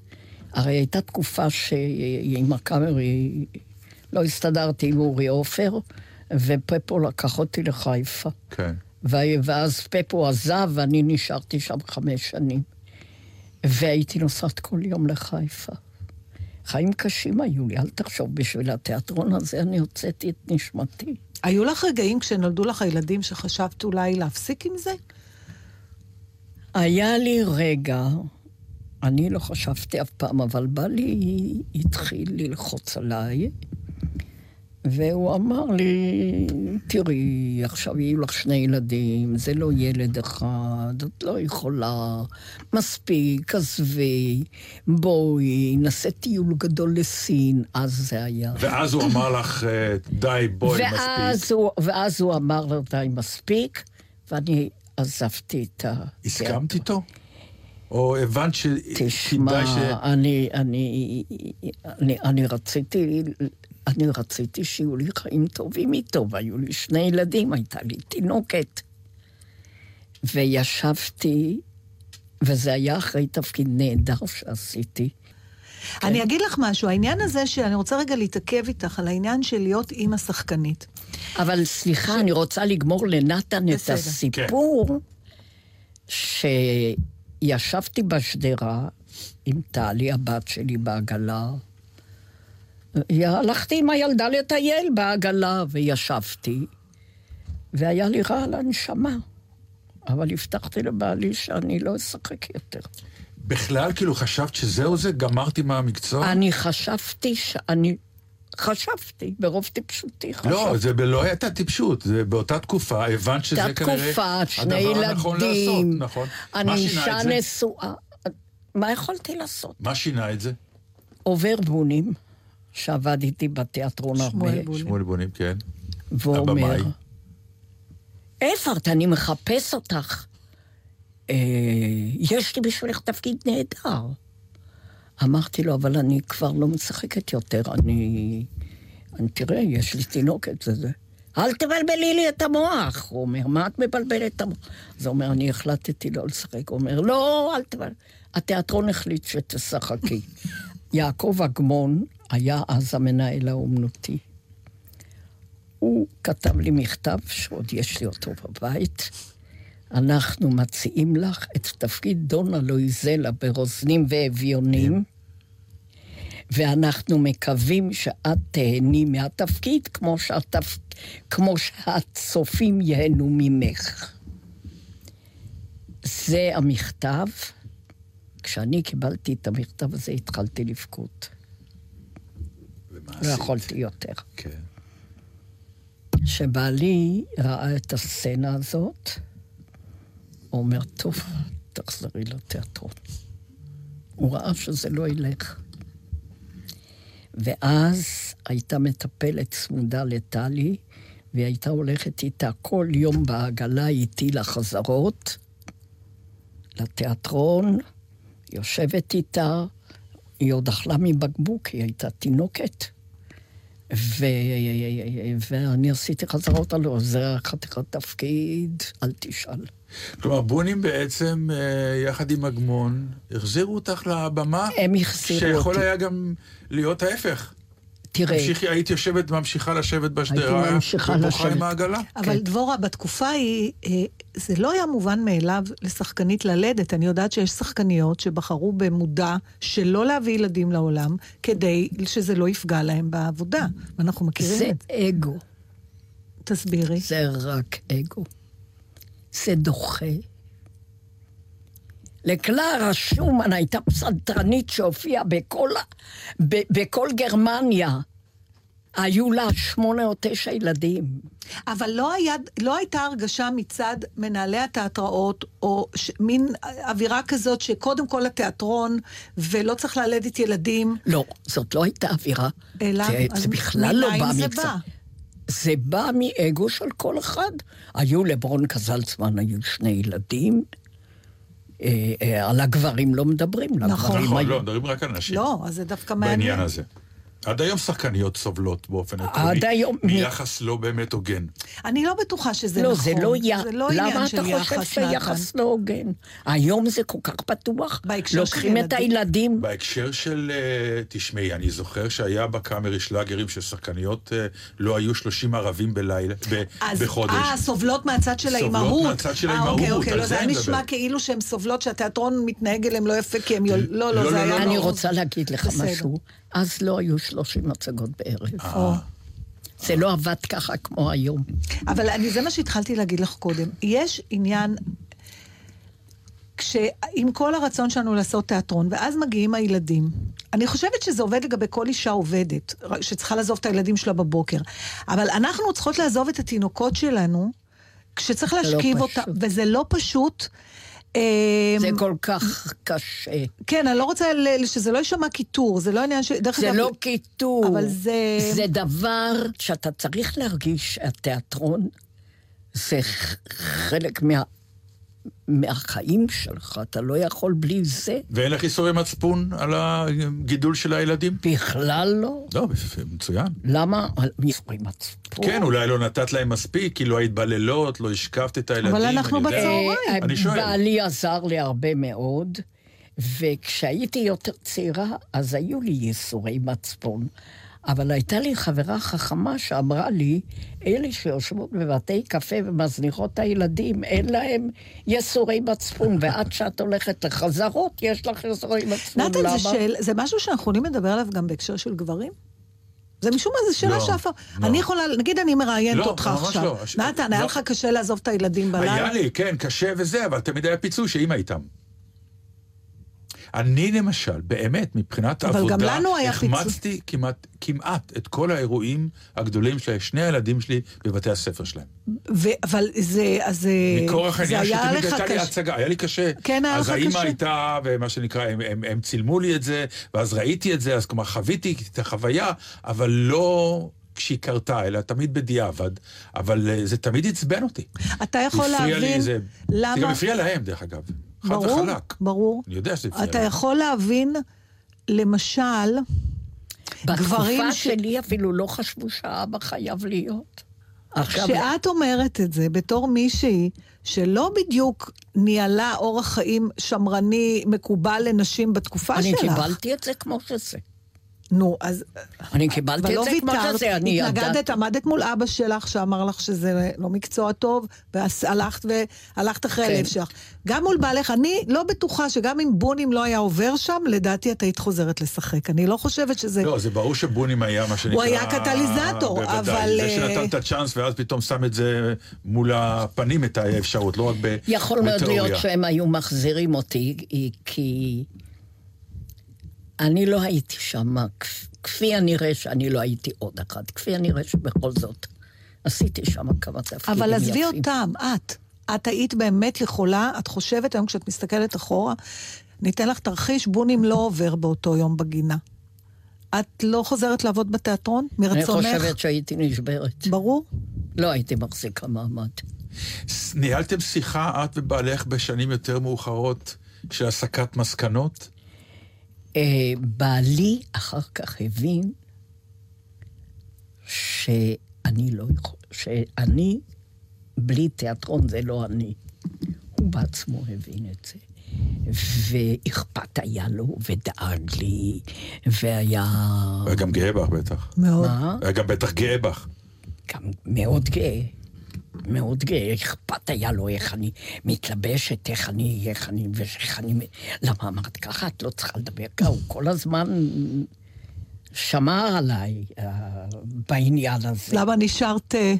הרי הייתה תקופה שעם הקאמרי לא הסתדרתי עם אורי עופר, ופפו לקח אותי לחיפה. כן. ואז פפו עזב ואני נשארתי שם חמש שנים. והייתי נוסעת כל יום לחיפה. חיים קשים היו לי, אל תחשוב, בשביל התיאטרון הזה אני הוצאתי את נשמתי. היו לך רגעים כשנולדו לך הילדים שחשבת אולי להפסיק עם זה? היה לי רגע, אני לא חשבתי אף פעם, אבל בא לי, התחיל ללחוץ עליי, והוא אמר לי, תראי, עכשיו יהיו לך שני ילדים, זה לא ילד אחד, את לא יכולה, מספיק, עזבי, בואי, נעשה טיול גדול לסין, אז זה היה. ואז הוא אמר לך, אה, די, בואי, ואז מספיק. הוא, ואז הוא אמר לו, די, מספיק, ואני עזבתי את ה... הסכמת איתו? או הבנת שכדאי תשמע, ש... אני, אני, אני, אני רציתי, אני רציתי שיהיו לי חיים טובים איתו, והיו לי שני ילדים, הייתה לי תינוקת. וישבתי, וזה היה אחרי תפקיד נהדר שעשיתי. אני אגיד לך משהו, העניין הזה שאני רוצה רגע להתעכב איתך על העניין של להיות אימא שחקנית. אבל סליחה, אני רוצה לגמור לנתן את בסדר. הסיפור, שישבתי בשדרה עם טלי, הבת שלי, בעגלה. הלכתי עם הילדה לטייל בעגלה, וישבתי, והיה לי רע על הנשמה. אבל הבטחתי לבעלי שאני לא אשחק יותר. בכלל, כאילו, חשבת שזהו זה? גמרתי מהמקצוע? אני חשבתי שאני... חשבתי, ברוב טיפשותי חשבתי. לא, זה ב- לא הייתה טיפשות, זה באותה תקופה, הבנת שזה הייתה כנראה תקופה, שני הדבר הנכון לעשות, ילדים, נכון. אני אישה? נשואה. מה יכולתי לעשות? מה שינה את זה? עובר בונים, שעבד איתי בתיאטרון הרבה, שמואל בול. שמואל בונים, כן. ואומר. איפה את? אני מחפש אותך. אה, יש לי בשבילך תפקיד נהדר. אמרתי לו, אבל אני כבר לא משחקת יותר, אני... אני תראה, יש לי תינוקת, זה זה. אל תבלבלי לי את המוח. הוא אומר, מה את מבלבלת את המוח? אז הוא אומר, אני החלטתי לא לשחק. הוא אומר, לא, אל תבלבל. התיאטרון החליט שתשחקי. יעקב אגמון היה אז המנהל האומנותי. הוא כתב לי מכתב, שעוד יש לי אותו בבית. אנחנו מציעים לך את תפקיד דונה לואיזלה ברוזנים ואביונים, ואנחנו מקווים שאת תהני מהתפקיד כמו, שהתפ... כמו שהצופים ייהנו ממך. זה המכתב. כשאני קיבלתי את המכתב הזה, התחלתי לבכות. לא? יכולתי יותר. כן. שבעלי ראה את הסצנה הזאת, הוא אומר, טוב, תחזרי לתיאטרון. הוא ראה שזה לא ילך. ואז הייתה מטפלת צמודה לטלי, והיא הייתה הולכת איתה כל יום בעגלה איתי לחזרות, לתיאטרון, יושבת איתה, היא עוד אכלה מבקבוק, היא הייתה תינוקת. ו... ואני עשיתי חזרות על זה חתיכת תפקיד, אל תשאל. כלומר, בונים בעצם, אה, יחד עם אגמון, החזירו אותך לבמה, הם החזירו שיכול אותי. היה גם להיות ההפך. תראה, תמשיכי, היית יושבת, ממשיכה לשבת בשדרה, ממשיכה ובוכה לשבת. עם העגלה. אבל כן. דבורה, בתקופה ההיא, אה, זה לא היה מובן מאליו לשחקנית ללדת. אני יודעת שיש שחקניות שבחרו במודע שלא להביא ילדים לעולם, כדי שזה לא יפגע להם בעבודה. ואנחנו מכירים זה את זה. אגו, תסבירי. זה רק אגו. זה דוחה. לקלרה שומן הייתה פסנתרנית שהופיעה בכל, ב- בכל גרמניה. היו לה שמונה או תשע ילדים. אבל לא, היה, לא הייתה הרגשה מצד מנהלי התיאטראות, או ש, מין אווירה כזאת שקודם כל התיאטרון, ולא צריך ללדת ילדים, לא, זאת לא הייתה אווירה. אלא... זה, אז זה בכלל לא בא זה מקצת. בא? זה בא מאגו של כל אחד. היו לברון קזלצמן, היו שני ילדים. אה, אה, על הגברים לא מדברים. נכון. נכון, היו- לא, מדברים רק על נשים. לא, אז זה דווקא מעניין. בעניין הזה. עד היום שחקניות סובלות באופן עקרוני. היום- מיחס לא באמת הוגן. אני לא בטוחה שזה לא, נכון. זה לא, י... זה לא עניין למה של אתה חושב יחס, שיחס לא הוגן? היום זה כל כך פתוח. בהקשר של לוקחים את ילדים. הילדים. בהקשר של, אה, תשמעי, אני זוכר שהיה בקאמרי שלאגרים ששחקניות אה, לא היו 30 ערבים בלילה, ב- אז, בחודש. אה, סובלות מהצד של סובלות האימהות. מהצד של אה, האימהות, אוקיי, אוקיי, על לא, זה היה נשמע. כאילו שהן סובלות שהתיאטרון מתנהג אליהם לא יפה, כי הם... יול... לא, לא, לא, זה לא, היה... לא, אני. רוצה להגיד לך. משהו. אז לא היו 30 הצגות בערב. או. זה לא עבד ככה כמו היום. אבל אני, זה מה שהתחלתי להגיד לך קודם. יש עניין, כש, עם כל הרצון שלנו לעשות תיאטרון, ואז מגיעים הילדים. אני חושבת שזה עובד לגבי כל אישה עובדת, שצריכה לעזוב את הילדים שלה בבוקר. אבל אנחנו צריכות לעזוב את התינוקות שלנו, כשצריך לא להשכיב אותם, פשוט. וזה לא פשוט. אה, זה כל כך קשה. כן, אני לא רוצה שזה לא יישמע קיטור, זה לא עניין ש... דרך זה אגב, לא קיטור. אבל זה- זה דבר שאתה צריך להרגיש שהתיאטרון זה חלק מה... מהחיים שלך, אתה לא יכול בלי זה. ואין לך איסורי מצפון על הגידול של הילדים? בכלל לא. לא, מצוין. למה? מספרים מצפון. כן, אולי לא נתת להם מספיק, כי לא היית בלילות, לא השקפת את הילדים. אבל אנחנו אני יודע. בצהריים. אני שואל. בעלי עזר לי הרבה מאוד, וכשהייתי יותר צעירה, אז היו לי ייסורי מצפון. אבל הייתה לי חברה חכמה שאמרה לי, אלה שיושבות בבתי קפה ומזניחות את הילדים, אין להם ייסורי מצפון, ועד שאת הולכת לחזרות, יש לך ייסורי מצפון. נתן, למה? זה, שאל, זה משהו שאנחנו יכולים לדבר עליו גם בהקשר של גברים? זה משום מה, זו שאלה לא, שאף... לא. אני יכולה, נגיד אני מראיינת לא, אותך ממש עכשיו. לא. הש- נתן, היה לא. לך קשה לעזוב את הילדים בלילה? היה לי, כן, קשה וזה, אבל תמיד היה פיצוי שאימא איתם. אני למשל, באמת, מבחינת אבל עבודה, גם לנו היה. החמצתי כמעט, כמעט את כל האירועים הגדולים של שני הילדים שלי בבתי הספר שלהם. ו- אבל זה, אז זה... מכורח זה העניין שתמיד הייתה לי קשה. הצגה, היה לי קשה. כן, היה לך אז האימא קשה. הייתה, ומה שנקרא, הם, הם, הם צילמו לי את זה, ואז ראיתי את זה, אז כלומר חוויתי את החוויה, אבל לא כשהיא קרתה, אלא תמיד בדיעבד, אבל אה, זה תמיד עצבן אותי. אתה יכול הפריע לי להבין זה- למה... זה גם הפריע להם, דרך אגב. חד ברור, וחלק. ברור. אני יודע שזה הפריע אתה. יכול להבין, למשל, גברים בתקופה ש- שלי אפילו לא חשבו שהאבא חייב להיות. עכשיו, כשאת אומרת את זה בתור מישהי שלא בדיוק ניהלה אורח חיים שמרני מקובל לנשים בתקופה אני שלך. קיבלתי את זה כמו שזה. נו, אז... אני קיבלתי את לא זה כמו שזה, אני התנגדת, ידעתי. עמדת מול אבא שלך שאמר לך שזה לא מקצוע טוב, והלכת והלכת אחרי כן. הלב שלך. גם מול בעלך, אני לא בטוחה שגם אם בונים לא היה עובר שם, לדעתי את היית חוזרת לשחק. אני לא חושבת שזה... לא, זה ברור שבונים היה מה שנקרא... היה קטליזטור, בוודאי. אבל, זה אה, שנתן את הצ'אנס ואז פתאום שם את זה מול הפנים, את האפשרות, לא רק בתיאוריה. יכול מאוד להיות שהם היו מחזירים אותי, כי אני לא הייתי שם, כפ- כפי הנראה שאני לא הייתי עוד אחד, כפי הנראה שבכל זאת עשיתי שם כמה תפקידים אבל עזבי. אותם, את. את היית באמת יכולה, את חושבת היום כשאת מסתכלת אחורה, ניתן לך תרחיש, בונים לא עובר באותו יום בגינה. את לא חוזרת לעבוד בתיאטרון? אני מרצונך? חושבת שהייתי נשברת. ברור. לא הייתי מחזיקה מעמד. ניהלתם שיחה, את ובעלך, בשנים יותר מאוחרות של הסקת מסקנות? אה, בעלי אחר כך הבין שאני לא יכול, שאני, בלי תיאטרון זה לא אני. הוא בעצמו הבין את זה. ואכפת היה לו, ודאג לי, והיה... היה גם גאה בך בטח. מאוד. מה? היה גם בטח גאה בך. גם מאוד גאה. מאוד גאה, אכפת היה לו איך אני מתלבשת, איך אני, איך אני, ואיך אני... למה אמרת ככה? את לא צריכה לדבר ככה. הוא כל הזמן שמר עליי אה, בעניין הזה. למה נשארת אה,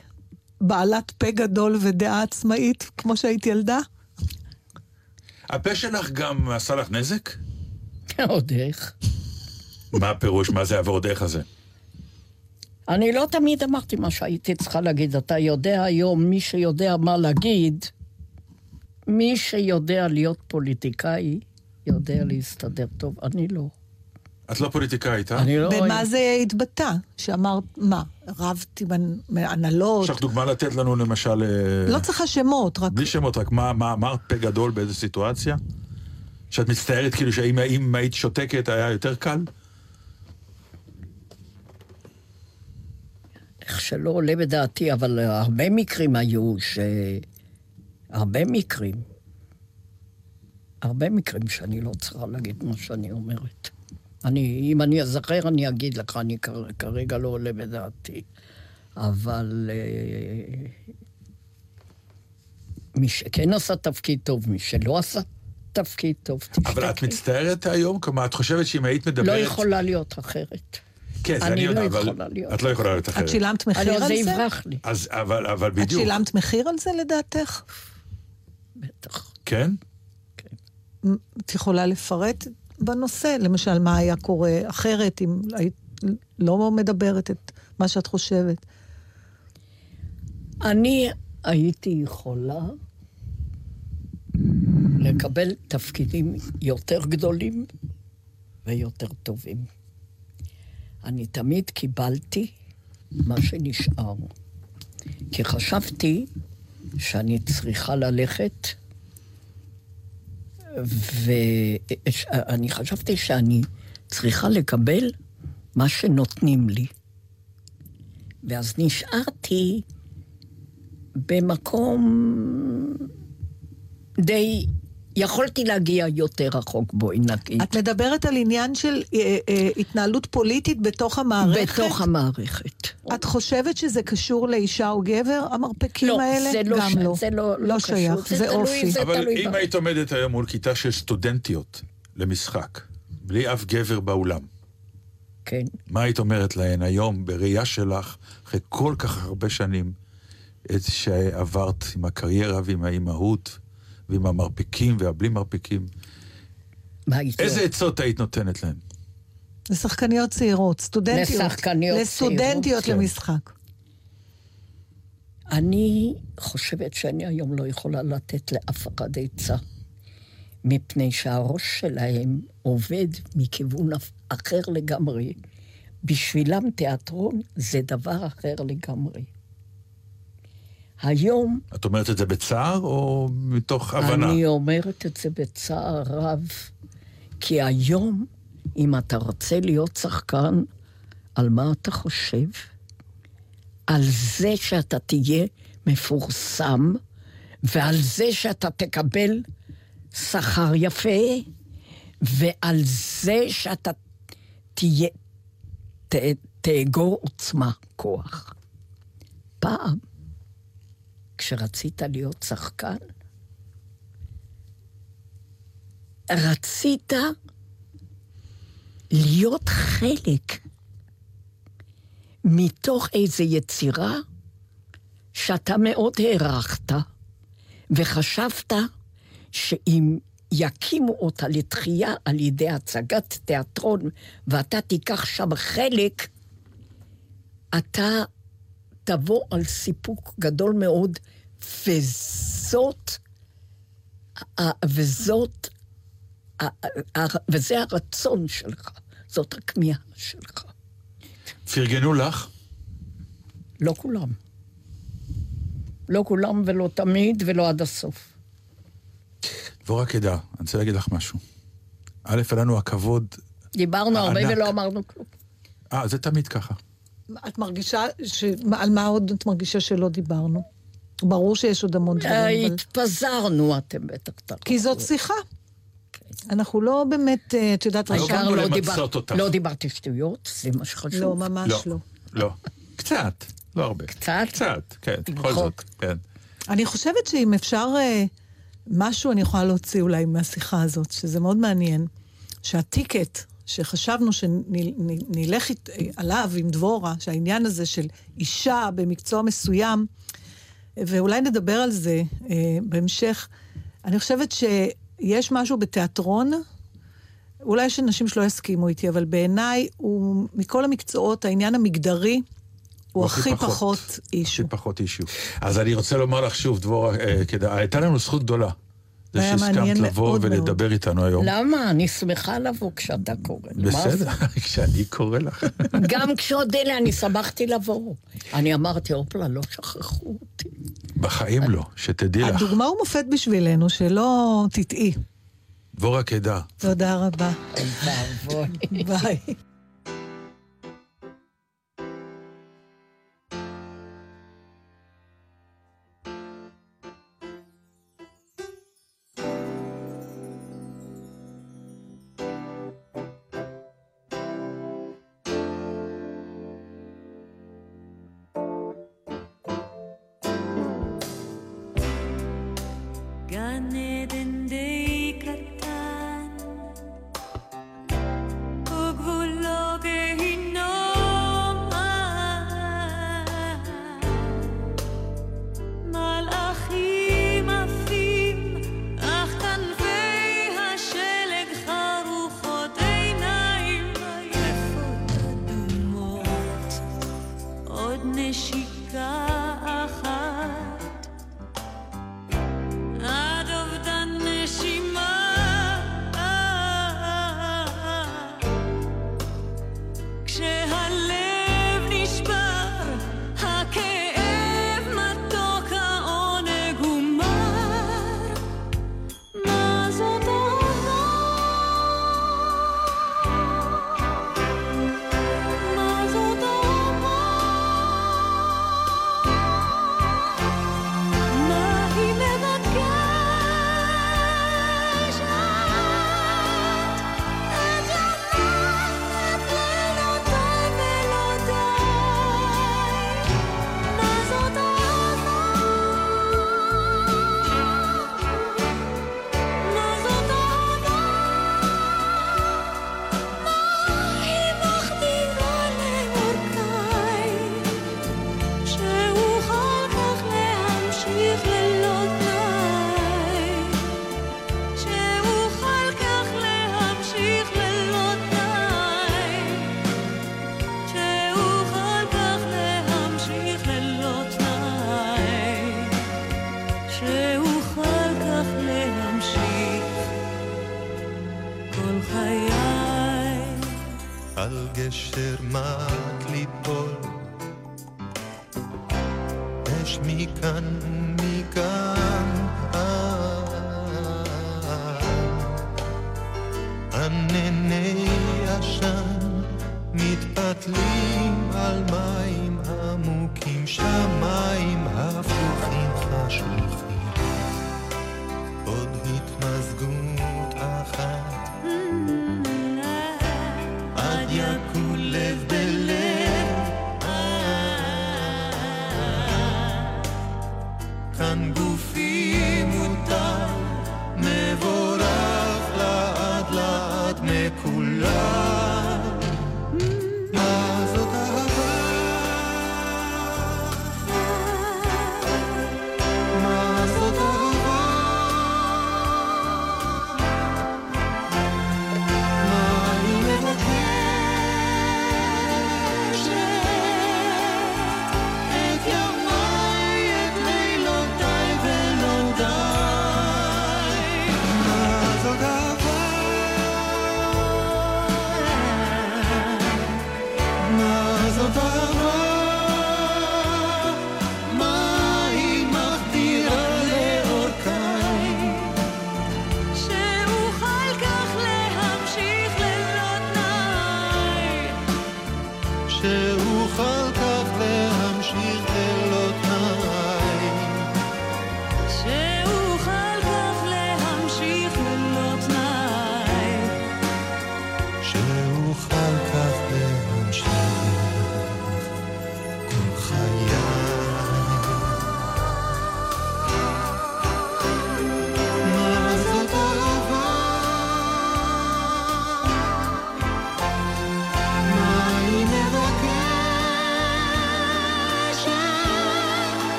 בעלת פה גדול ודעה עצמאית, כמו שהיית ילדה? הפה שלך גם עשה לך נזק? עוד איך. מה הפירוש? מה זה עבור דרך הזה? אני לא תמיד אמרתי מה שהייתי צריכה להגיד. אתה יודע היום, מי שיודע מה להגיד, מי שיודע להיות פוליטיקאי, יודע להסתדר טוב. אני לא. את לא פוליטיקאית, אה? אני לא... במה זה התבטא? שאמרת, מה, רבתי בהנהלות? יש לך דוגמה לתת לנו למשל... אה, לא צריכה שמות, רק... בלי שמות, רק מה, מה אמרת פה גדול באיזה סיטואציה? שאת מצטערת כאילו שאם אם היית שותקת היה יותר קל? איך שלא עולה בדעתי, אבל הרבה מקרים היו ש... הרבה מקרים. הרבה מקרים שאני לא צריכה להגיד מה שאני אומרת. אני, אם אני אזכר, אני אגיד לך, אני כר, כרגע לא עולה בדעתי. אבל אה, מי שכן עשה תפקיד טוב, מי שלא עשה תפקיד טוב, תשתקי. אבל את מצטערת היום? כלומר, את חושבת שאם היית מדברת... לא יכולה להיות אחרת. כן, אני אני יודע, לא אבל... יכולה להיות. את לא יכולה להיות אחרת. את שילמת מחיר על זה זה? יברח לי, אז, אבל, אבל את בדיוק. שילמת מחיר על זה לדעתך? בטח. כן? את יכולה לפרט בנושא? למשל, מה היה קורה אחרת אם היית לא מדברת את מה שאת חושבת? אני הייתי יכולה לקבל תפקידים יותר גדולים ויותר טובים. אני תמיד קיבלתי מה שנשאר. כי חשבתי שאני צריכה ללכת, ואני חשבתי שאני צריכה לקבל מה שנותנים לי. ואז נשארתי במקום די יכולתי להגיע יותר רחוק, בואי נגיד. את מדברת על עניין של אה, אה, התנהלות פוליטית בתוך המערכת? בתוך המערכת. את חושבת שזה קשור לאישה או גבר, המרפקים לא, האלה? זה לא גם ש- לא. זה לא- לא קשור. שייך, זה זה תלוי, אופי. זה- אבל תלוי אם בה. היית עומדת היום מול כיתה של סטודנטיות למשחק, בלי אף גבר באולם, כן. מה היית אומרת להן היום, בראייה שלך, אחרי כל כך הרבה שנים, את שעברת עם הקריירה ועם האימהות, ועם המרפקים והבלי מרפקים, מה איזה עצות היית נותנת להן? לשחקניות צעירות, סטודנטיות. לשחקניות לסטודנטיות צעירות, כן. למשחק. אני חושבת שאני היום לא יכולה לתת לאף אחד עצה, מפני שהראש שלהם עובד מכיוון אחר לגמרי. בשבילם תיאטרון זה דבר אחר לגמרי. היום את אומרת את זה בצער או מתוך הבנה? אני אומרת את זה בצער רב, כי היום, אם אתה רוצה להיות שחקן, על מה אתה חושב? על זה שאתה תהיה מפורסם, ועל זה שאתה תקבל שכר יפה, ועל זה שאתה תהיה, ת, תאגור עוצמה, כוח. פעם, כשרצית להיות שחקן, רצית להיות חלק מתוך איזו יצירה שאתה מאוד הערכת, וחשבת שאם יקימו אותה לתחייה על ידי הצגת תיאטרון, ואתה תיקח שם חלק, אתה תבוא על סיפוק גדול מאוד, וזאת, וזאת, וזה הרצון שלך, זאת הכמיהה שלך. פרגנו לך? לא כולם. לא כולם ולא תמיד ולא עד הסוף. דבורה קדה, אני רוצה להגיד לך משהו. א', היה לנו הכבוד... דיברנו הרבה הענק. ולא אמרנו כלום. אה, זה תמיד ככה. את מרגישה, ש... על מה עוד את מרגישה שלא דיברנו? ברור שיש עוד המון דברים, אבל... התפזרנו, אתם בטח תראו. כי זאת שיחה. אנחנו לא באמת, אה, את יודעת, לא העיקר לא למצות דיבר-. לא דיברתי שטויות, זה מה שחשוב. לא, ממש לא. לא. לא. קצת, לא הרבה. קצת? קצת, כן, בכל. זאת, כן. אני חושבת שאם אפשר אה, משהו, אני יכולה להוציא אולי מהשיחה הזאת, שזה מאוד מעניין, שהטיקט שחשבנו שנלך עליו עם דבורה, שהעניין הזה של אישה במקצוע מסוים, ואולי נדבר על זה אה, בהמשך, אני חושבת שיש משהו בתיאטרון, אולי יש אנשים שלא יסכימו איתי, אבל בעיניי הוא, מכל המקצועות, העניין המגדרי הוא הכי פחות אישו. הכי פחות אישו. אז אני רוצה לומר לך שוב, דבורה, אה, כדאי, הייתה לנו זכות גדולה. זה שהסכמת לבוא. ולדבר איתנו היום. למה? אני שמחה לבוא כשאתה קורא. בסדר, כשאני קורא לך. גם כשעוד אלה אני שמחתי לבוא. אני אמרתי, הופלה, לא שכחו אותי. בחיים לא, שתדעי לך. הדוגמה הוא מופת בשבילנו, שלא תטעי. דבורה קדה, תודה רבה. ביי. גן עדן די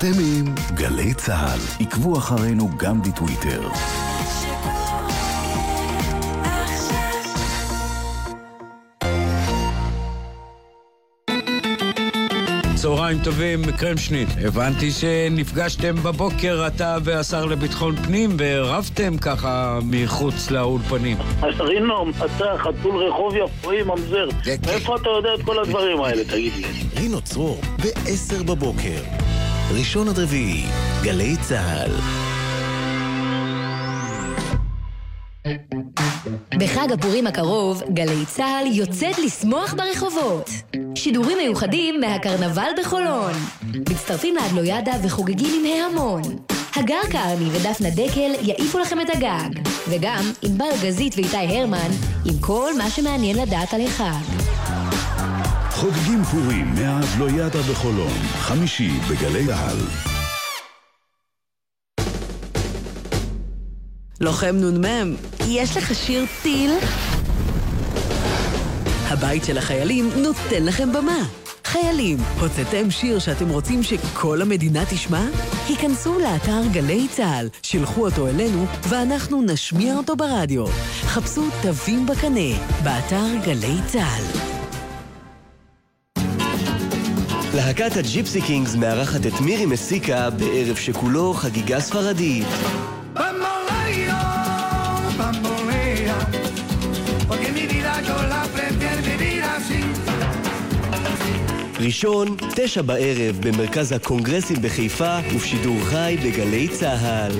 אתם עם גלי צה"ל. עקבו אחרינו גם בטוויטר. צהריים טובים, קרמשניט. הבנתי שנפגשתם בבוקר, אתה והשר לביטחון פנים, ורבתם ככה מחוץ לאולפנים. רינו, אתה חתול רחוב יפואי ממזר. מאיפה אתה יודע את כל הדברים האלה, תגיד לי? רינו צרור, ב-10 בבוקר. ראשון עד רביעי, גלי צה"ל. בחג הפורים הקרוב, גלי צה"ל יוצאת לשמוח ברחובות. שידורים מיוחדים מהקרנבל בחולון. מצטרפים לאדלוידה וחוגגים עם ההמון. הגר קרני ודפנה דקל יעיפו לכם את הגג. וגם ענבל גזית ואיתי הרמן עם כל מה שמעניין לדעת על החג. חוגגים פורים מהאדלוידה בחולון, חמישי בגלי צה"ל. לוחם נ"מ, יש לך שיר טיל? הבית של החיילים נותן לכם במה. חיילים, הוצאתם שיר שאתם רוצים שכל המדינה תשמע? היכנסו לאתר גלי צה"ל, שלחו אותו אלינו, ואנחנו נשמיע אותו ברדיו. חפשו תווים בקנה, באתר גלי צה"ל. להקת הג'יפסי קינגס מארחת את מירי מסיקה בערב שכולו חגיגה ספרדית. ראשון, תשע בערב במרכז הקונגרסים בחיפה ובשידור חי בגלי צה"ל.